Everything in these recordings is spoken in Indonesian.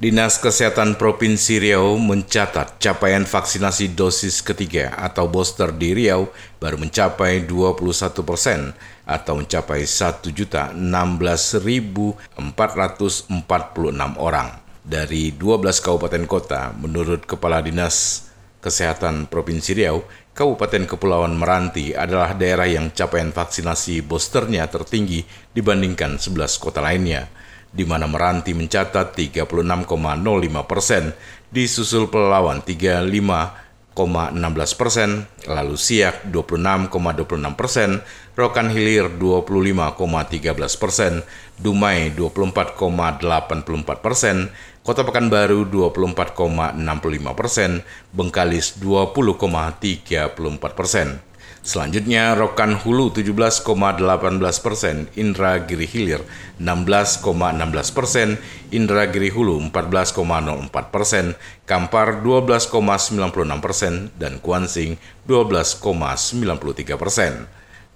Dinas Kesehatan Provinsi Riau mencatat capaian vaksinasi dosis ketiga atau booster di Riau baru mencapai 21 persen atau mencapai 1.016.446 orang. Dari 12 kabupaten kota, menurut Kepala Dinas Kesehatan Provinsi Riau, Kabupaten Kepulauan Meranti adalah daerah yang capaian vaksinasi boosternya tertinggi dibandingkan 11 kota lainnya di mana Meranti mencatat 36,05 persen, disusul Pelalawan 35,16 persen, lalu Siak 26,26 persen, Rokan Hilir 25,13 persen, Dumai 24,84 persen, Kota Pekanbaru 24,65 persen, Bengkalis 20,34 persen. Selanjutnya Rokan Hulu 17,18 persen, Indra Giri Hilir 16,16 persen, Indra Giri Hulu 14,04 persen, Kampar 12,96 persen, dan Kuansing 12,93 persen.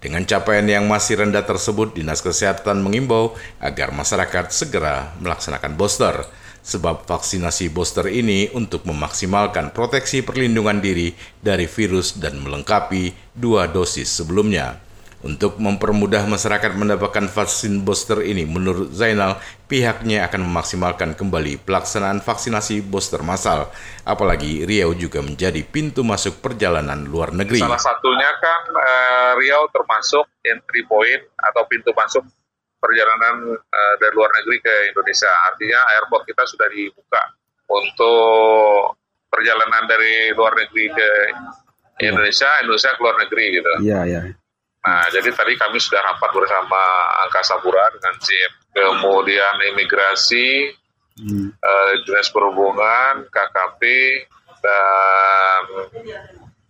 Dengan capaian yang masih rendah tersebut, Dinas Kesehatan mengimbau agar masyarakat segera melaksanakan booster sebab vaksinasi booster ini untuk memaksimalkan proteksi perlindungan diri dari virus dan melengkapi dua dosis sebelumnya. Untuk mempermudah masyarakat mendapatkan vaksin booster ini, menurut Zainal, pihaknya akan memaksimalkan kembali pelaksanaan vaksinasi booster massal. Apalagi Riau juga menjadi pintu masuk perjalanan luar negeri. Salah satunya kan uh, Riau termasuk entry point atau pintu masuk perjalanan uh, dari luar negeri ke Indonesia. Artinya airport kita sudah dibuka untuk perjalanan dari luar negeri ke ya. Indonesia, Indonesia ke luar negeri gitu. Iya, iya. Nah, jadi tadi kami sudah rapat bersama Angkasa Pura dengan CIP, kemudian imigrasi, hmm. uh, dinas perhubungan, KKP, dan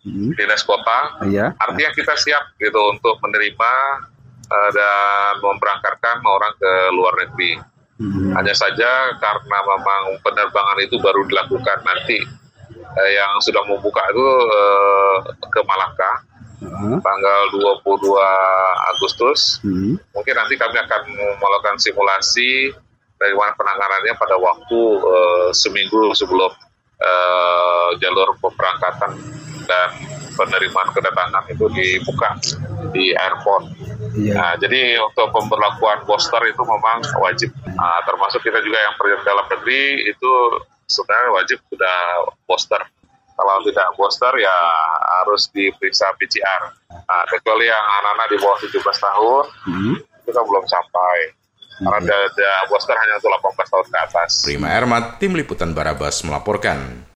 hmm. dinas kota. Iya. Artinya kita siap gitu untuk menerima uh, dan memberangkatkan orang ke luar negeri. Hmm. Hanya saja karena memang penerbangan itu baru dilakukan nanti uh, yang sudah membuka itu uh, ke Malaka uh-huh. tanggal 22 Agustus. Hmm. Mungkin nanti kami akan melakukan simulasi bagaimana penanganannya pada waktu uh, seminggu sebelum uh, jalur pemberangkatan dan penerimaan kedatangan itu dibuka di airport. Iya. Nah, jadi untuk pemberlakuan booster itu memang wajib. Nah, termasuk kita juga yang pergi dalam negeri itu sebenarnya wajib sudah booster. Kalau tidak booster ya harus diperiksa PCR. Nah, kecuali yang anak-anak di bawah 17 tahun, hmm. itu kan belum sampai. Karena ada, ada booster hanya untuk 18 tahun ke atas. Prima Ermat, Tim Liputan Barabas melaporkan.